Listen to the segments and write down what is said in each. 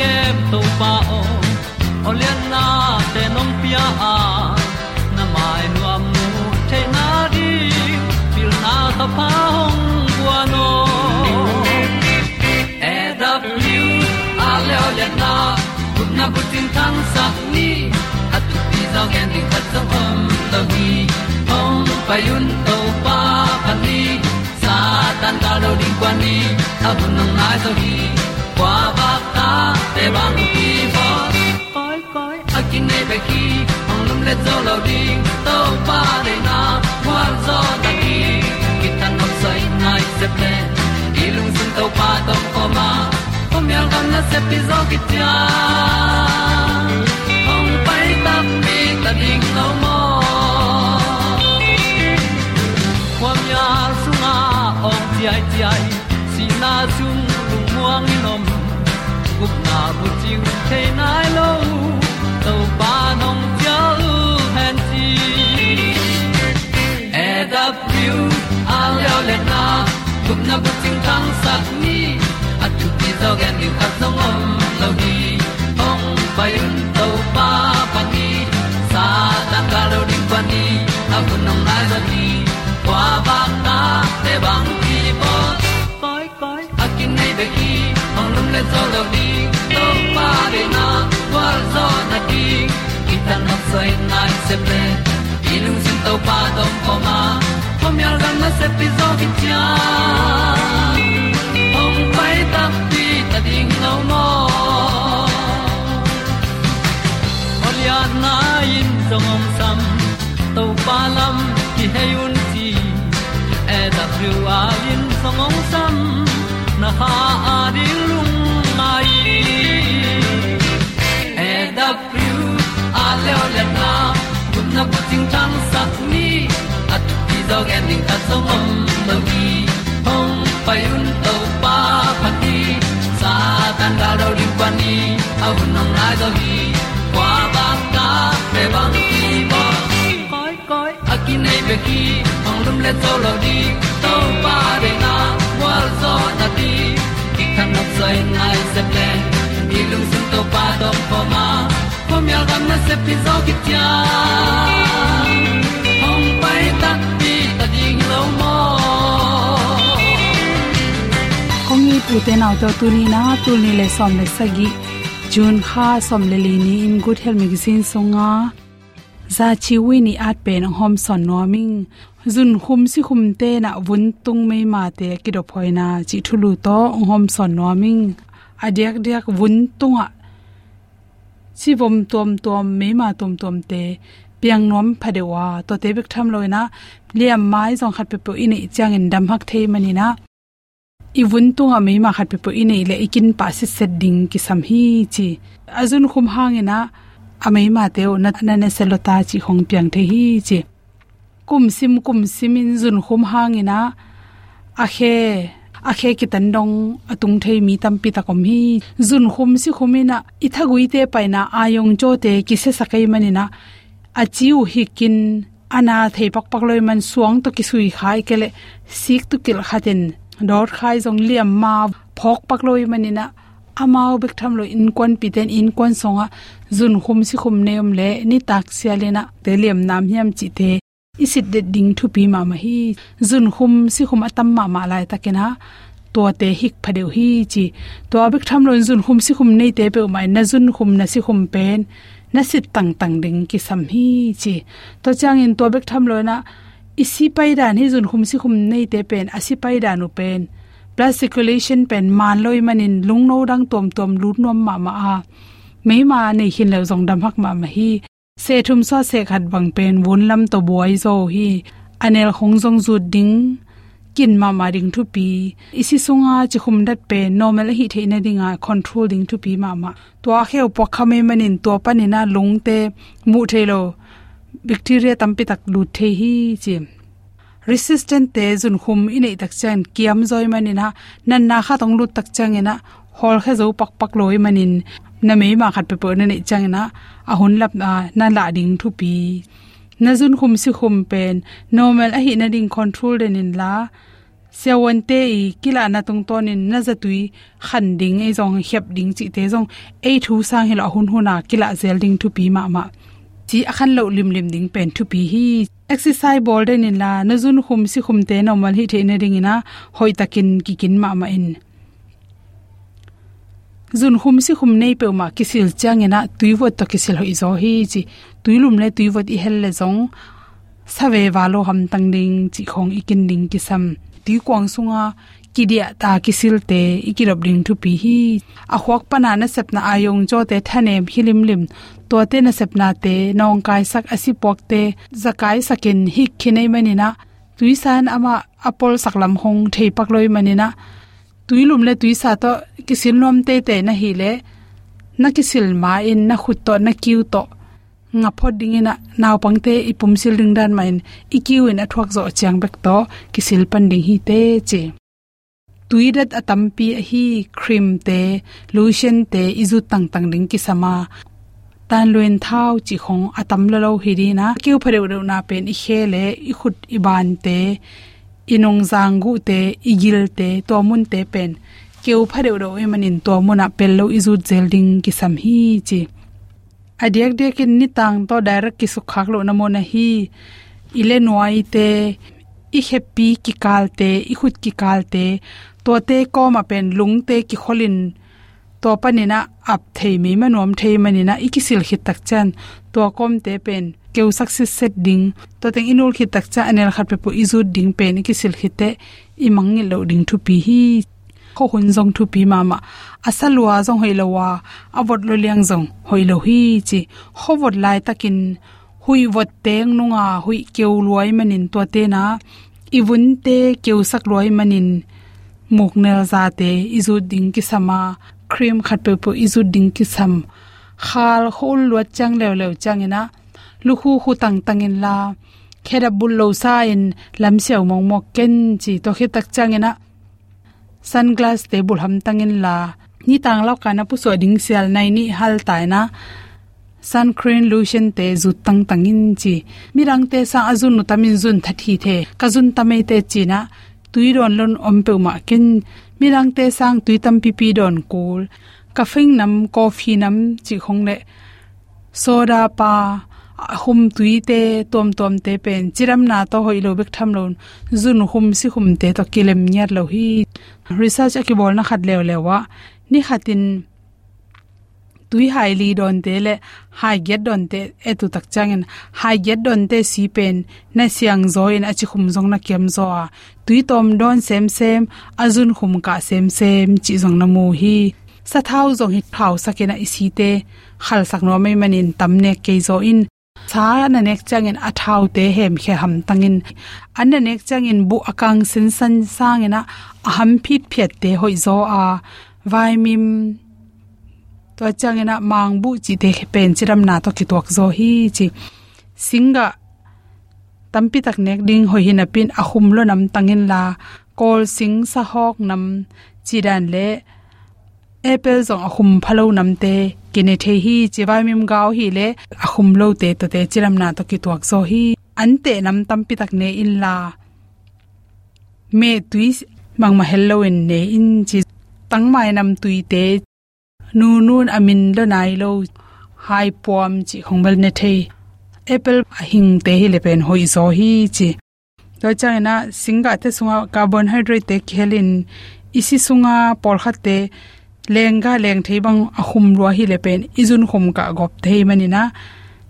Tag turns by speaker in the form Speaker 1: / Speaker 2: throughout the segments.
Speaker 1: hong kem to pa o olian na te nong pia. A na mai nu am nu te na di pil na ta pa hong bua no e da blue a le olian na kun na bu tin tan sa ni. At pi zo gen di khat zo om lo gi hong pa yun to pa pa ni. Sa tan ka lo di kwa ni a bu nang mai zo gi kwa ba te bang ki bo koi koi a kin nei pe ki ong lum le zo lo di to pa de na kwa zo ta ki ki tan nok sai nai se pe i lung sun to pa to ko ma. Kom yal gam na se pi zo ki ta ong pai ta mi ta ding lo mo kwam su sunga ong ti ai ti ai. Si na zum lu muang ni nom gup na bu chiu thế nai lo tàu pa nong chia lu han chi. E da piu a leo le na. Gup na bu chiu thang sắc ni at tu ti zo gen ni khat song om lo ni ong pai un tàu pa pa ni. Sa tan ga lo ding pa ni. A bu nong lai za ni qua ba ta te bang ki bo le to lo di to pa de na kwa zo na ti ki ta na sai nai se pe i lu sin to pa dom ko ma. Ko mi al gan na se pi zo ki cha ong pai ta ti ta ding lo mo Olia na in song om sam to pa lam ki hay un ti e da thru a in song om sam na ha a lung mai e da thru a le o le na kun na ko ting tang sat ni at ti dog ending ta song om lo gi hong pai un to pa pa ti sa tan ga do ri pa ni au nong lai do gi kwa ba ta pe bang ki bo koi koi a ki nei pe ki hong lum le to lo di to pa de na wa zo na ti ki kan nok sai nai se ple ni lung sun to pa to pa ma. Po mi al gam na se pi zo ki tia hong pai ta ti ta ding lo mo
Speaker 2: kongi pu te na to tu ni na tu ni le som le sa gi jun kha som le li ni in good health magazine songa za chi wi ni at pen hom son no ming zun khum si khum te na vun tung mai ma te ki do phoina chi thulu to hom son no ming. Adek dek vun tunga chi bom tom tom mai ma tom tom te piang nom phadewa to te bik tham loina liam mai zong khat pe po ini chang in dam hak thei mani na. I vun tunga mai ma khat pe po ini le ikin pa si set ding ki sam hi chi. Azun khum hangena amei ma teo na na ne selota chi khong piang the hi chi kum sim kum simin zun khum hangena a khe a khe ki tan dong atung thei mi tam pi ta kom hi. Zun khum si khumina i thagui te paina ayong cho te ki se sakai manina. A chiu hikin ana thei pak pak loi man suang to ki sui khai kele, sik tu kil khaten dor khai jong liam ma, phok pak loi manina. Amao bek tham lo in kon pi ten, in kon songa. Zun khum si khum neom le, ni tak sia lena. Te liam nam hiam chi the isit de ding thu pi ma ma hi zun khum si khum atam ma ma lai takena to te hik phadeu hi chi to bik tham lon zun khum si khum nei te pe mai na zun khum na si khum pen na sit tang tang ding ki sam hi chi to chang in to bik tham lo na isi pai dan hi zun khum si khum nei te pen asi pai dan u pen blood circulation pen man loi manin lung no dang tom tom lut nom ma ma a me ma nei hin lo zong dam hak ma ma hi se thum so se khat bang pen won lam to boy zo hi. Anel khong zong zu ding, kin ma ma ding thu pi. Isi sunga chi khum dat pe, normal hi theina dinga control ding thu pi ma ma. To a kheu po khame manin to panina lung te mu thelo bacteria tampi tak lu the hi chi. Resistant te zun khum inei tak chan, kiam zoi manina nan na kha tong lu tak changena hol kha zo pak pak loi manin na me ma khat pe pe na nei changena a hun lap na na la ding thu pi. Na jun khum si khum pen. Normal a hi na ding control den in la. Se won te i kila na tung ton in na za tui. Khan ding e jong hep ding chi te jong e thu sang hela hun huna kila zel ding thu pi ma ma. Chi a khan lo lim lim ding pen thu pi hi. Exercise ball den in la. Na jun khum si khum te normal hi the na ding ina. Hoi takin ki kin ma ma in zun khum si khum nei pe ma kisil chang ena tuiwot to kisil hoi zo hi chi. Tuilum le tuiwot i hel le zong. Save walo ham tang ding chi khong ikin ding kisam. Ti kwang sunga kidia ta kisil te ikirop ding thu pi hi. A khwak pana na sepna ayong jo te thane hilim lim to te na sepna te, nong kai sak asi pok te zakai sakin hi khinei manina. Tuisan ama apol saklam hong thei pakloi manina tuilum le tuisa to, kisil lom te te na hi le, na kisil ma in, na khut to, na kiu to. Nga phot ding ina naw pangte ipum sil ding dan main ikiu in thwak zo chiang bek to, kisil pan ding hi te che. Tuidat atampi hi, cream te, lotion te, izu tang tang ding ki sama tan luen thau chi khong atam lo lo hi ri na. Kiu phare na pen i khele i khut i ban te inong zangu te, igil te tomun te pen. Keu phare ro e manin tomuna pello izu zelding ki sam hi chi. Adiak de kin ni tang to direct ki su khak lo na mo na hi. Ile noi te, i happy ki kalte i khut ki kalte to te ko ma pen lung te ki kholin to panina ap thei me manom thei manina ikisil khit tak chan to kom te pen. Keu success set ding. To teng inul khit tak cha anel khat pe pu izu ding pen ikisil khite i mangi lo ding thu pi hi. Kho hun zong thu pi mama. Asalwa zong hoilowa avot lo liang zong hoilo hi chi. Howot lai takin. Hui vot teng nunga hui keu luai manin to te na. Iwun te keu sak luai manin. Muknel za te izu ding ki sama. Cream khat pe po izu ding ki sam khal khol lo chang lew lew chang ina. Lu khu khu tang tang in la. Khera bul lo sa in lam sew mong mok ken chi to khi tak chang ina. Sunglass te bul ham tang in la. Ni tang law kana pu so ding sel nai ni hal tai na sun lotion te zu tang tang in chi. Mirang te sa azun nu tamin zun thathi the. Kazun tamei te chi na. Tuiron lon ompe ma ken. Mirang te sang tui tam pi pi don kul kafing nam, coffee nam, chi khong le. Soda, pa, hum tui te tom tom te pen. Chiram na to hoi lo bek tham lon zun hum si hum te to kilem nyar lo hi. Research ki bol na khat lew lewa. Ni khatin tui hai li don te le, hai get don te etu tak changin. Hai get don te si pen. Na siang zo in achi khum zong na kem zo a. Tui tom don sem sem azun khum ka sem sem, chi zong na mu hi sa thau zong hit phau sakena isi te, khal sak no mai manin tamne ke zo in. Cha na nek changin a thau te hem khe ham tangin. An na nek changin bu akang sin san sangena aham phit phet te hoi zo a. Vai mim. To changena mangbu chi te pen chiram na to ki tok zo hi chi. Singa tampi tak nek ding hoi hin apin ahum lo nam tangin la. Kol sing sa hok nam. Chidan le apple zong akhum phalo namte, kine the hi chiwai mim gaw hi le akhum lo te to te chiram na to ki tuak zo hi, ante nam tampi tak ne in la. Me mang mà hello in ne in chi tangmai nam tui te nu nun amin lo nai lo hai pom chi khongbel ne the apple hing te hi le pen hoi zo hi chi. To changena singa te sunga carbohydrate te khelin isi sunga por khatte lenga leng thei bang ahum ruwa hi le pen izun khum ka gop thei manina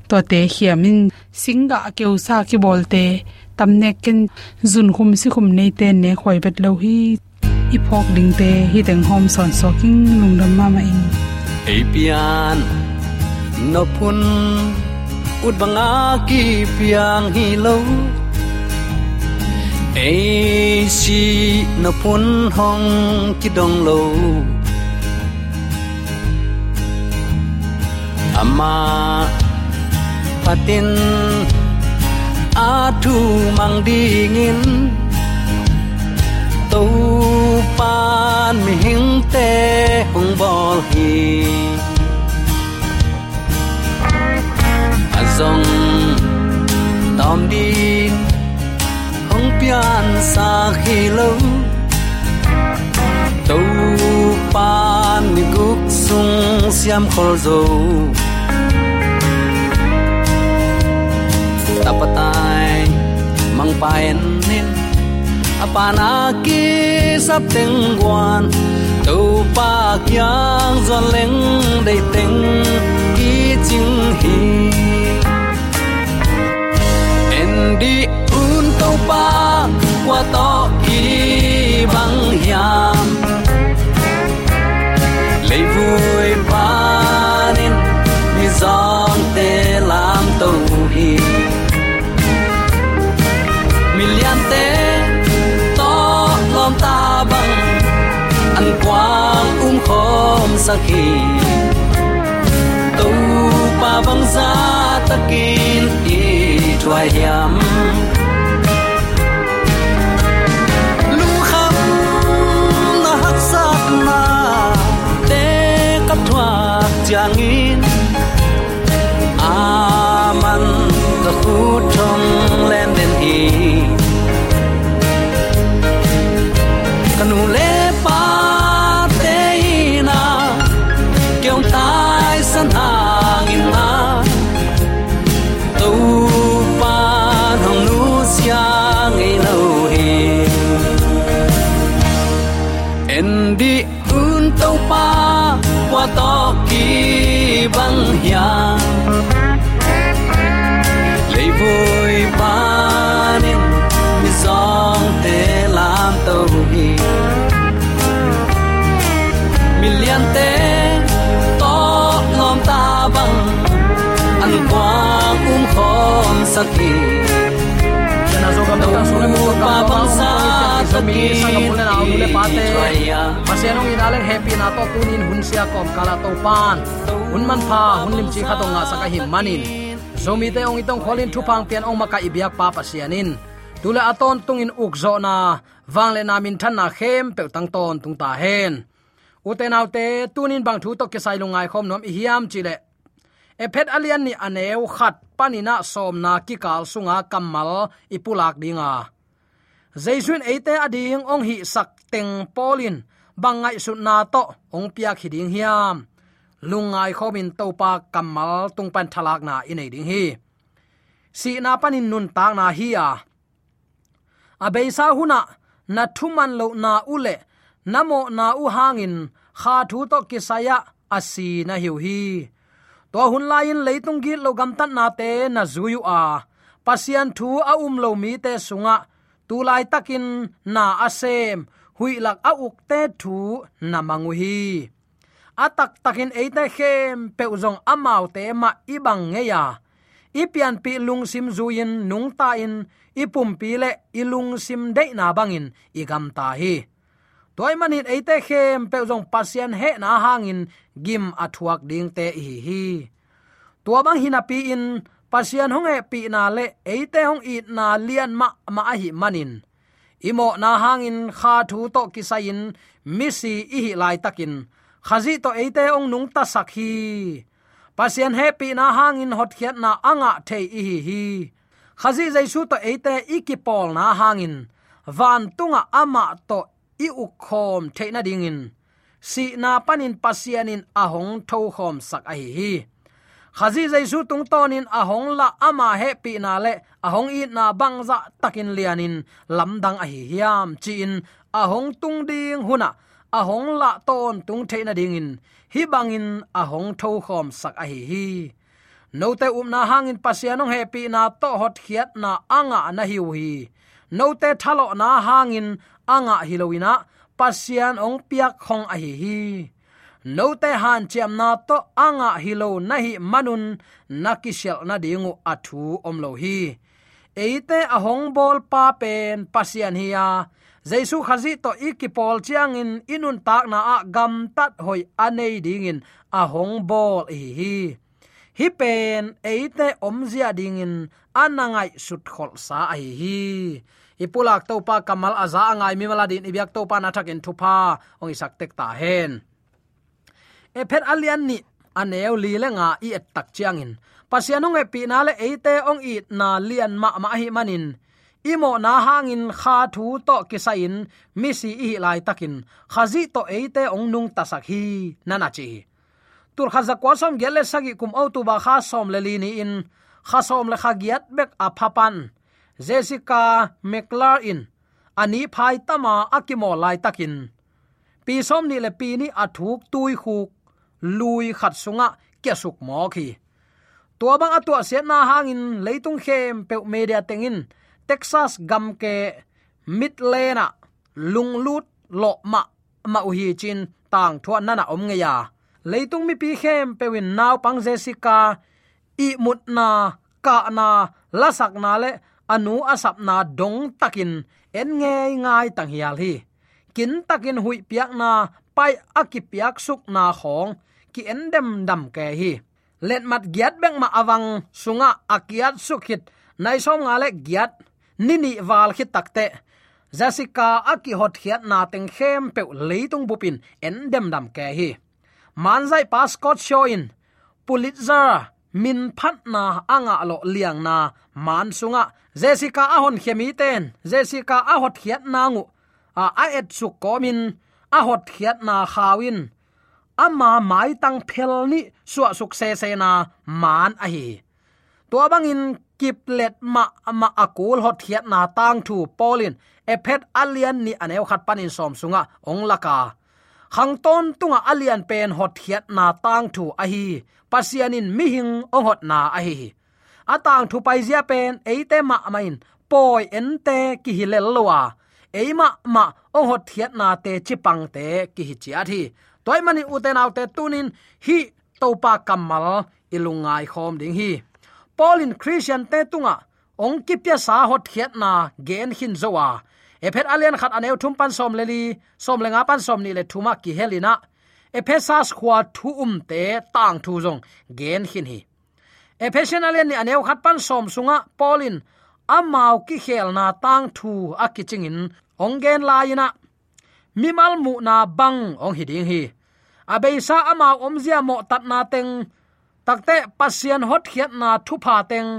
Speaker 2: to te hiamin singa keu sa ki bolte tamne ken zun khum si khum nei te ne khoi bet lo hi. I phok ding te hi teng hom son so king lungdam ma ma in.
Speaker 1: Apian no pun ut banga ki piang hi lo. Ac no pun hong ki dong lo. Ama patin a mang dingin tu pan mi hing te hong bol hi azong tom din hong pian sa khi lo tu pan mi guk sung siam khol zo mang nin apana ki sap teng quan tu pa kyang zon leng dei teng ki ching hi en di un to pa qua to ki bang hiam. Lấy vui hak sat na te kap thua chang in aman ka khu le pa te Traya.
Speaker 3: pasianong inaleng happy na to tunin hun sia kom kala to pan hun man pha hun lim chi khato nga saka him manin zomi te ong itong kholin thupang pian ong maka ibyak pa pasianin tula aton tungin ukzo na wangle namin than na khem pe tang ton tung ta hen uten autte tunin bang thu to ke sai lungai khom nom i hiam chile ephet alian ni aneu khat panina som na ki kal sunga kamal ipulak dinga. Zaisun eite ading ong hi sak teng polin, bangai su na to, ong pia khiding hiam. Lungai khomin topa kamal tungpan thalak na inei ding hi. Si na panin nun tak na hi a abeisa huna, na thuman lo na ule namo na u hangin kha thu to kisaya asi na hiu hi to hun lain leitung gi lo gam tan na te na zuyu a. Pasian thu a um lo mi te sunga. Tu lai takin na asem hui lak a uk te thu na mangu hi. Atak takin eite khem pe uzong amau te ma ibang ngeya ipian pi lung sim zuin nung ta in. Ipum pi le ilung sim de na bangin igam ta hi toy manin eite khem pe jong pasien he na hangin, gim athuak ding te hi hi. Tua bang hina pi in, pasian hong e pi na le eite hong it na lian ma ma hi manin. Imo na hangin, kha thu to kisain misi i hi lai takin khazi to eite ong nung ta sakhi pasian happy na hangin hot khiat na anga the i hi hi. Khazi jaisu to eite ikipol na hangin. Van tunga ama to i ukhom theina dingin. Si na panin pasianin ahong tho khom sak a hi hi. Khazi jaisu tung tonin ahong la ama he pi na le, ahong i na bangza takin lianin. Lamdang a hi hiam in ahong tung ding huna, ahong la ton tung theina ding in hi bangin ahong tho khom sak a hi hi. No te um na hangin pasianong happy na to hot khiat na anga na hiu hi. No te thalo na hangin anga hilowina pasian ong piak khong a hi hi. No te han chiam na to anga hilo nahi manun nakishel na dingu athu omlo hi. Eite ahong bol pa pen pasian hiya jaisu khazi to ikipol chiang in inun tak na a gam tat hoi anei dingin ahong bol hi hi. Hi pen eite omzia dingin anangai sut khol sa ai hi. Ipulak to pa kamal aza angai mi mala din ibyak to pa na thak in thupa ong isak tek ta hen. E phet alian ni aneu li le nga i et tak chiang in. Pasianung e pi na le eite ong i na lian ma ma hi manin. Imo na hangin kha thu to kisain mi si i lai takin khazi to eite ong nung tasak hi nana chi. Tur khaza kwa som gele sagi kum autu ba kha som le li ni in. Kha som le kha giat bek a phapan jessica mclar in ani phai tama akimo lai takin pi som ni le pi ni athuk tui khuk lui khat sunga kya suk mo khi tua bang atua se na hangin leitung khem pe media tengin texas gam ke midlena lunglut lo ma ma u hi chin tang thua nana om nge ya leitung mi pi khem pewin naw pang jessica i mut na ka na lasak na le anu à asap na dong takin en nge ngai tang hial hi kin takin hui piak na pai akipiak suk na khong ki endem dam ke hi let mat giat beng ma awang sunga akiat sukhit nai som nga le giat nini wal khit takte Jessica aki hot khiat na teng khem pe leitung bupin endem dam ke hi manzai pascot shoin pulitzer min phat na anga lo liang na. Man sunga, jessica ahon khemi ten. Jessica ahot khiat na ngu. A a et su komin ahot khiat na khawin. Ama mai tang phel ni suwa suk se se na man a hi. To bangin kiplet ma ma akul hot khiat na tang thu polin ephet alian ni anew khat panin som sunga, ong laka khang ton tunga alian pen hot hiat na tang thu a hi pasianin mi hing ong hot na a hi atang thu pai zia pen, eite ma main poi ente ki hilel lowa eima ma ong hot hiat na te chipang te ki hi. Chi athi toy mani uten autte tunin, hi topa kamal ilungai khom ding hi. Paulin christian te tunga, ong kipya sa hot hiat na gen hin zowa ephet alian khat aneu thum pan som leli som lenga pan som ni le thuma ki helina ephesas khwa thu um te tang thu jong gen hin hi. Ephesian alian ni aneu khat pan som sunga polin amau ki khel na tang thu akiching in ongen la ina mimal mu na bang, ong hiding hi. Abeisa amau omzia mo tat na teng takte pasian hot khiat na thu pha teng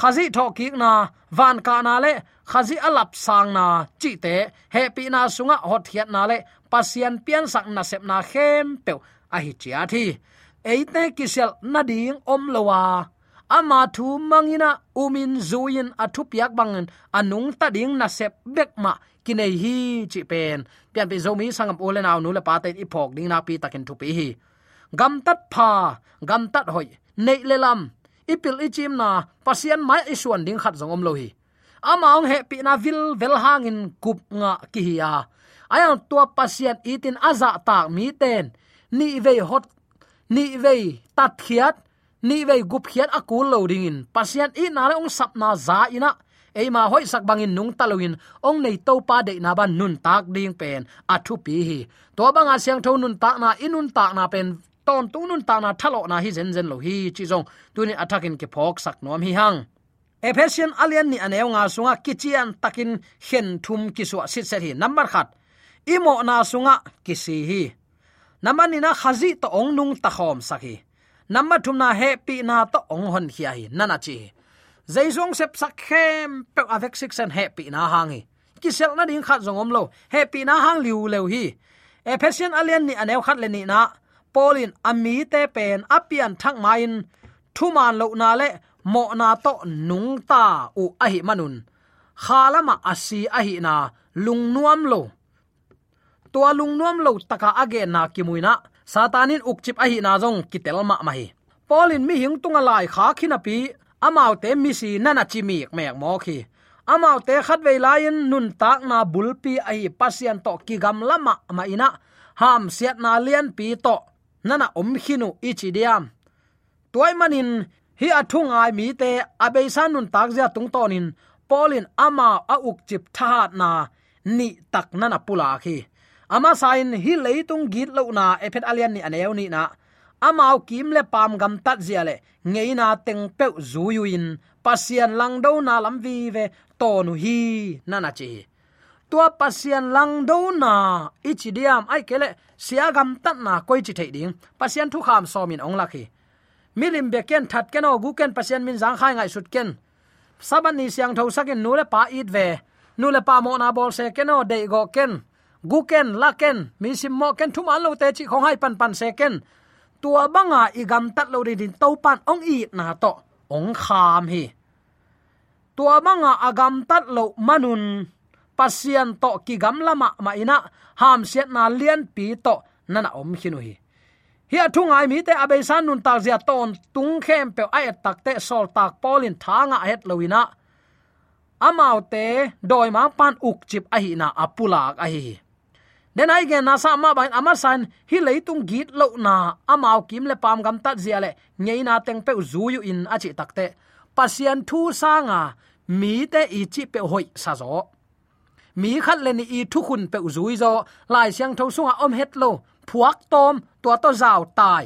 Speaker 3: khazi thoki na van ka na le, khazi alap sang na chi te happy na sunga hot hiat na le pasian pian sak na sep na khem pe a hi chia thi. Eite kisel na ding om lowa ama thu mangina umin zuin athu piak bangen anung ta ding na sep bek ma kinai hi chi pen. Pian pe zomi sangam ole naw nu le pa te i phok ding na pi takin thu pi hi. Gam tat pha, gam tat hoi, nei le lam ipil ichim na pasian mai isuan ding khat zong om lo hi amaung he pi na vil vel hangin kup nga ki hiya ayang tua pasian itin aza tak mi ten. Ni ve hot, ni ve tat khiat, ni ve gup khiat akul lo ding in. Pasian i na le ong sap na za ina. Eima hoi sak bangin nung taluin ong nei to pa de na ban nun tak ding pen. Athu pi hi. To banga siang tho nun tak na inun tak na pen ton tunun ta na thalo na hi zen zen lo hi chi jong tunin attacking ke phok sak nom hi hang. Ephesian alian ni aneu nga sunga kichian takin hen thum kiswa sit set hi number khat. Imo na sunga kisi hi. Namani na khazi to ong nung ta khom sakhi namma thum na happy na to ong hon hi hi. Nana chi. Zaizong sep sak khem pe avek six and happy na hangi kisel na ding khat zongom lo. Happy na hang liu leu hi. Ephesian alian ni aneu khat le ni na polin ami te pen apian thak main thu man lo na le, mo na to nung ta u ahi manun. Khalama asi ahi na lung nuam lo. Tua lung nuam lo taka age na kimuina satanin ukchip ahi na jong kitel ma ma polin mi hing tunga lai kha khina pi amau te mi si nana chi mi mek mo khi. Amau te khat ve lain nun tak na bulpi ahi hi pasian to ki gam lama ma ina ham siat na lian pi to nana om khinu ichi diam. Toy manin, hi athung ai mi te abei sanun nun tak tung tonin polin ama a uk chip tha na. Ni tak nana pula khi. Ama sain hi leitung git lo na ephet alian ni aneu ni na. Amao kim le pam gam tat zia le. Ngeina teng pe zuyu pasian lang do na lam vi ve tonu hi, nana chi tua pasian lang do na. Ichi diam, ai kele sia gam tat na koi chi thei ding. Pasian thu kham so min ong lakhi milim beken that ken o gu ken, pasian min jang khai ngai sut ken. Saban ni siang tho sakin nu le pa it ve. Nu le pa mo na bol se ken o de go ken. Gu ken, la ken mi sim mo ken thum an lo te chi khong hai pan pan se ken. Tua banga igam tat lo ri din to pan ong i na to. Ong kham hi. Tua banga agam tat lo manun pasian to ki gam lama ma ina, ham siat na lian pi to nana om hinu hi hi athung ai mi te abe san nun tak zia ton tung khem pe ai tak te sol tak polin thanga het loina amau te doi ma pan uk chip a hi na apulak a hi den ai gen na sa ma ban ama san hi leitung git lo na amau kim le pam gam tat zia le ngei na teng pe zu yu in achi takte pasian thu sanga mi te ichi pe hoi sa zo mi khat le ni i thu khun pe zui zo, lai siang tho sunga om het lo, phuak tom, tua to zau tai.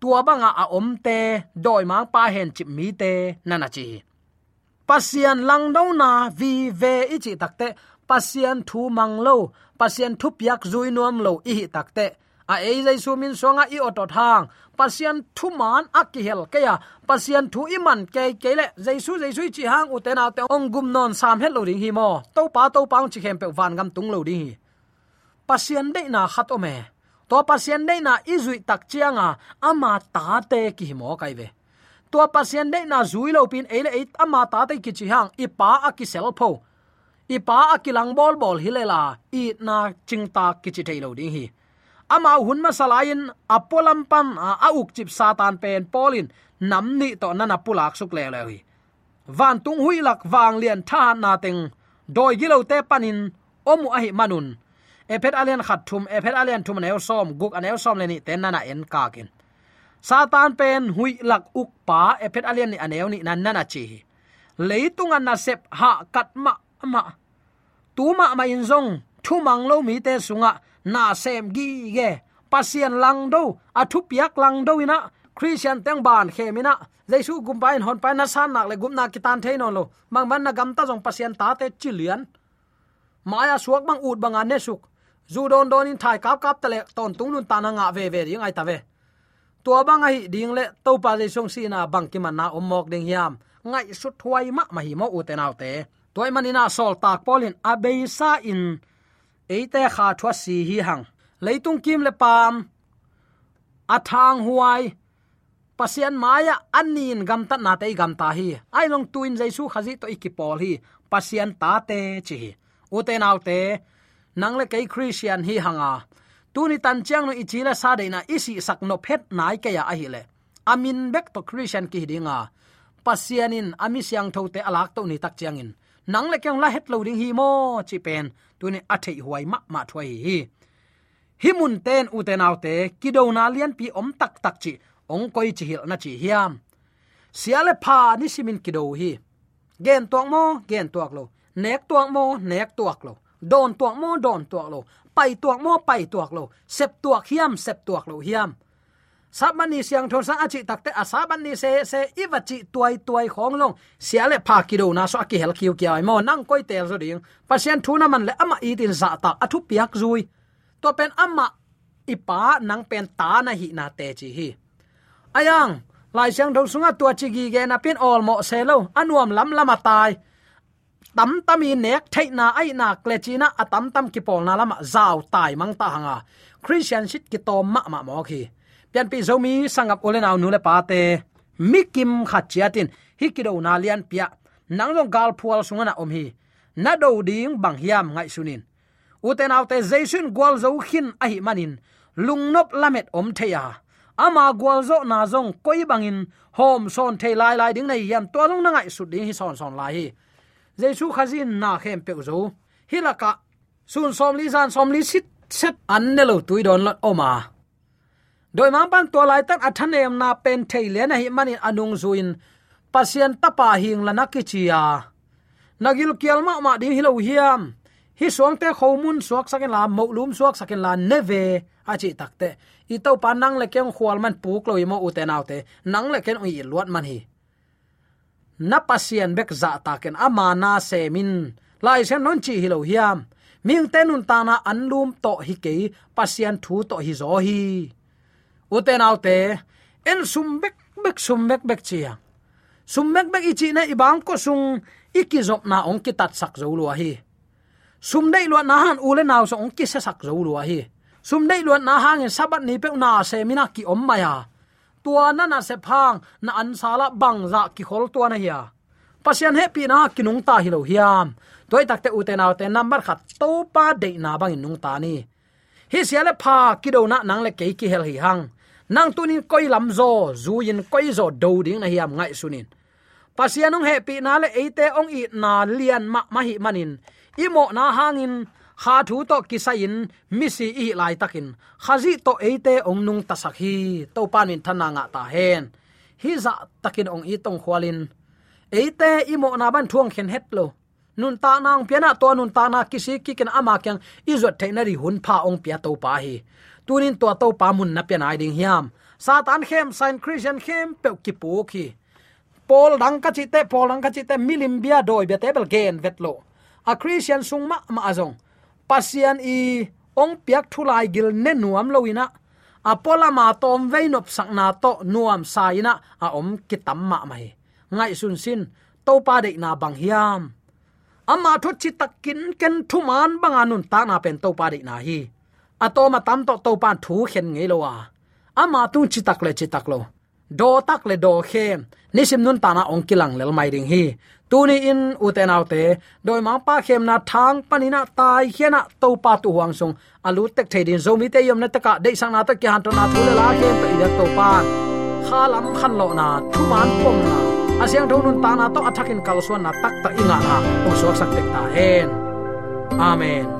Speaker 3: Tua banga a om te, doi mang pa hen chip mi te, nana chi. Pasian lang do na, vi ve i chi takte pasian thu mang lo, pasian thu piak zui nuam lo i takte a ei zai su min songa i oto thang. Pasian thu man akihel ke ya. Pasian thu iman ke ke le. Zai su zai su chi hang uten au te ong gum non sam hel lo ding hi mo. To pa to pa chi khem pe van gam tung lo ding hi. Pasian de na khat o me. To pasian de na izui tak chianga ama ta te ki mo kai ve. To pasian de na zui lo pin ei le ei ama ta te ki chi hang. I pa a ki sel pho. Ipa akilang bol bol hilela i na chingta kichi thailo ding hi ama hun ma salain apolam pan a uk chip satan pen polin namni to nana pulak suk le le hi van tung hui lak wang lian tha na teng, doi gilo te panin, omu ahi manun. Ephet alian khat thum ephet alian thum neu som, guk aneu som le ni ten nana en kakin satan pen hui lak uk pa ephet alian ni aneu ni nan nana chi leitung an na sep ha katma ma ma. Tuma ma in zong, thu mang lo mi te sunga na sem gi ge. Pasien lang do, a piak lang do ina. Christian teng ban khemina jaisu gumbain hon pa na san nak le gumna kitan thein lo. Mang man na gam ta jong pasien ta te chilian maya suak bang ut banga ne suk. Zu don don in thai kap kap tale ton tung nun ta nga ve ve ding ai ta ve. Tua bang ai ding le to pa le song si na bang ki man na omok ding hiam. Ngai su thuai ma ma hi mo u te nau te. Toy manina sol tak polin abeisa in eite kha thwa si hi hang. Leitung kim le pam. Athang huai. Pasian maya anin gam ta na te gam ta hi. Ai long tuin jaisu khazi to ikipol hi. Pasian ta te chi u te nau te. Nang le kai christian hi hanga. Tuni tan chiang no ichila sa de na isi sak no phet nai ke ya ahi hi le. Amin bek to christian ki dinga pasianin ami siang thote alak to ni tak chiang in nang le kyang la het lo ding hi mo, chi pen. Tu ne a thei huai ma ma thoi hi. Hi mun ten, u te nau te, ki do na lian pi om tak tak chi. Ong koi chi hil na chi hiam. Siale pha ni simin ki do hi. Gen tuak mo, gen tuak lo. Nek tuak mo, nek tuak lo. Don tuak mo, don tuak lo. Pai tuak mo, pai tuak lo. Sep tuak hiam, sep tuak lo hiam sabani siang thon sang achi takte asaban ni se se iwachi tuai tuai khong long siale pha kido na so ki hel kiu kya mo nang koi tel zo ding pasien thuna man le ama i tin za ta athu piak zui to pen ama ipa nang pen ta na hi na te chi hi ayang lai siang thon sunga tua chi gi ge na pin all mo se lo anuam lam lama tai tam in nek thai na ai na kle chi na atam tam ki pol na lama zaw tai mang ta hanga christian shit ki to ma ma mo khi pian pi zomi sangap ole naw nule pate pa te mikim khachiatin hikido na lian pia nanglong gal phual sungana om hi na do ding bang hiam ngai sunin uten autte jaisun gwal zo khin a hi manin lungnop lamet om theya ama gwal zo na zong koi bangin hom son thei lai lai ding nei yam to long na ngai su ding hi son son lai hi jaisu khazin na khem pe zo hilaka sun som li zan som li sit set an ne lo tuidon lot oma doi mang pan to lai tak athan em na pen thei le na hi manin anung zuin. Pasien tapa hing la nakichia nagil kialma ma ding hilo hiam. Hi suang te khomun suak sakin la mo lum suak sakin la neve. Achi takte i to pa nang le keng khwal man puk lo mo uten autte nang le ken ui luat man hi. Na pasien bek za ta ken ama na se min lai sen non chi hilo hiam. Ming tenun ta na anlum to hi ke pasien thu to hi zo hi uten autte en sum bek bek sum bek bek chia. Sum bek bek ichi na ibang ko sung ikizop na ong kitat sak zo lo hi. Sum dei lo na han ule naw so ong ki se sak zo lo hi. Sum dei lo na hang sabat ni pe na se mina ki om maya. Tua na na se phang, na an sala bang za ki khol tua na hiya pasian happy na kinung ta hi lo hiam. Toy takte uten autte number khat to pa dei na bang nung ta ni. Hi siale pha kido na nang le ke ki hel hi hang nang tunin koi lam zo, zu yin koi zo do ding na hiam ngai sunin pasianung happy na le eite ong i na lian ma ma hi manin. Imo na hangin, kha thu to kisain misi i lai takin. Khazi to eite ong nung ta hi, to panin thananga ta hen. Hi za takin ong i tong khwalin eite imo na ban thuang khen het lo. Nun ta nang piana to nun ta na kisi kiken ama kyang izot thainari hun pha ong pia to pa hi tunin to to pamun na pian ai ding hiam. Satan khem sign christian khem pe ki pu ki pol dang ka chi te pol dang ka chi te, milim bia doi be tebel gen vetlo a christian sung ma ma azong. Pasian i ong piak thulai gil ne nuam loina apola ma tom veinop sakna to nuam saina a om kitam ma mai. Ngai sun sin to pa de na bang hiam. Ama thot chi takin ken thuman banganun ta na pen to pa de na hi. Atoma tam to to pan thu khen ngei lo wa ama tu chi tak le chi tak lo do tak le do khe nisim nun ta na ong kilang lel mai ding hi tuni in uten autte doi ma pa khem na thang panina tai hiana to pa tu huang sung alu tek theidin zomi te yom na taka dei sang na ta kya han to na thule la khem pe ida to pa khalam khan lo na thuman pom na asyang thon nun ta na to athakin kalsuan na tak ta inga na ong suak sak tek ta hen amen